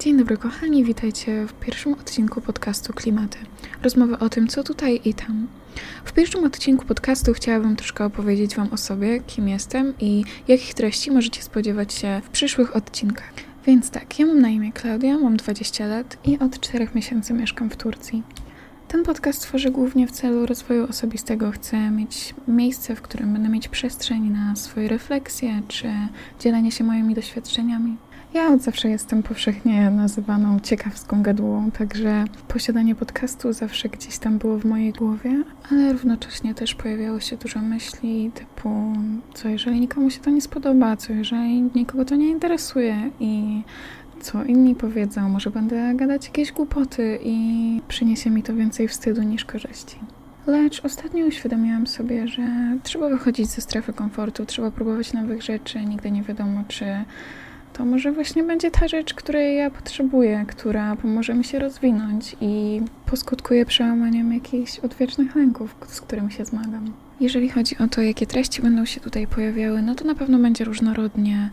Dzień dobry kochani, witajcie w pierwszym odcinku podcastu Klimaty. Rozmowy o tym, co tutaj i tam. W pierwszym odcinku podcastu chciałabym troszkę opowiedzieć Wam o sobie, kim jestem i jakich treści możecie spodziewać się w przyszłych odcinkach. Więc tak, ja mam na imię Klaudia, mam 20 lat i od 4 miesięcy mieszkam w Turcji. Ten podcast tworzę głównie w celu rozwoju osobistego. Chcę mieć miejsce, w którym będę mieć przestrzeń na swoje refleksje czy dzielenie się moimi doświadczeniami. Ja od zawsze jestem powszechnie nazywaną ciekawską gadułą, także posiadanie podcastu zawsze gdzieś tam było w mojej głowie, ale równocześnie też pojawiało się dużo myśli typu, co jeżeli nikomu się to nie spodoba, co jeżeli nikogo to nie interesuje i co inni powiedzą, może będę gadać jakieś głupoty i przyniesie mi to więcej wstydu niż korzyści. Lecz ostatnio uświadomiłam sobie, że trzeba wychodzić ze strefy komfortu, trzeba próbować nowych rzeczy, nigdy nie wiadomo, czy to może właśnie będzie ta rzecz, której ja potrzebuję, która pomoże mi się rozwinąć i poskutkuje przełamaniem jakichś odwiecznych lęków, z którymi się zmagam. Jeżeli chodzi o to, jakie treści będą się tutaj pojawiały, no to na pewno będzie różnorodnie.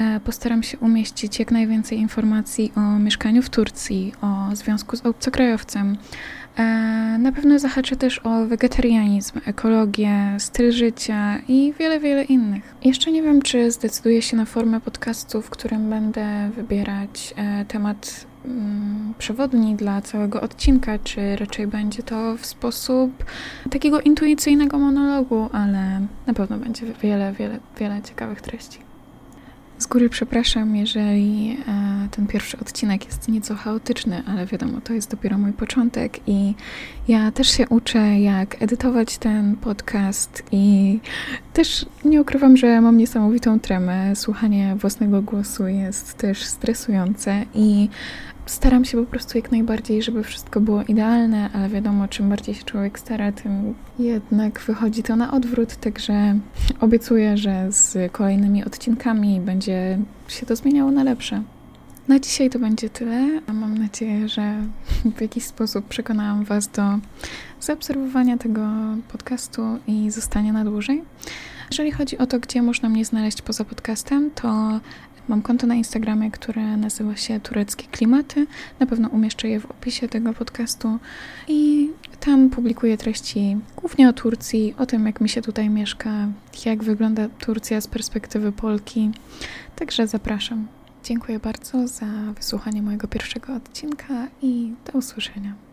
E, postaram się umieścić jak najwięcej informacji o mieszkaniu w Turcji, o związku z obcokrajowcem. E, na pewno zahaczę też o wegetarianizm, ekologię, styl życia i wiele, wiele innych. Jeszcze nie wiem, czy zdecyduję się na formę podcastu, w którym będę wybierać e, temat przewodni dla całego odcinka, czy raczej będzie to w sposób takiego intuicyjnego monologu, ale na pewno będzie wiele, wiele, wiele ciekawych treści. Z góry przepraszam, jeżeli e, ten pierwszy odcinek jest nieco chaotyczny, ale wiadomo, to jest dopiero mój początek i ja też się uczę, jak edytować ten podcast i też nie ukrywam, że mam niesamowitą tremę. Słuchanie własnego głosu jest też stresujące i staram się po prostu jak najbardziej, żeby wszystko było idealne, ale wiadomo, czym bardziej się człowiek stara, tym jednak wychodzi to na odwrót, także obiecuję, że z kolejnymi odcinkami będzie się to zmieniało na lepsze. Na dzisiaj to będzie tyle. Mam nadzieję, że w jakiś sposób przekonałam Was do zaobserwowania tego podcastu i zostania na dłużej. Jeżeli chodzi o to, gdzie można mnie znaleźć poza podcastem, to Mam konto na Instagramie, które nazywa się Tureckie Klimaty. Na pewno umieszczę je w opisie tego podcastu. I tam publikuję treści głównie o Turcji, o tym, jak mi się tutaj mieszka, jak wygląda Turcja z perspektywy Polki. Także zapraszam. Dziękuję bardzo za wysłuchanie mojego pierwszego odcinka i do usłyszenia.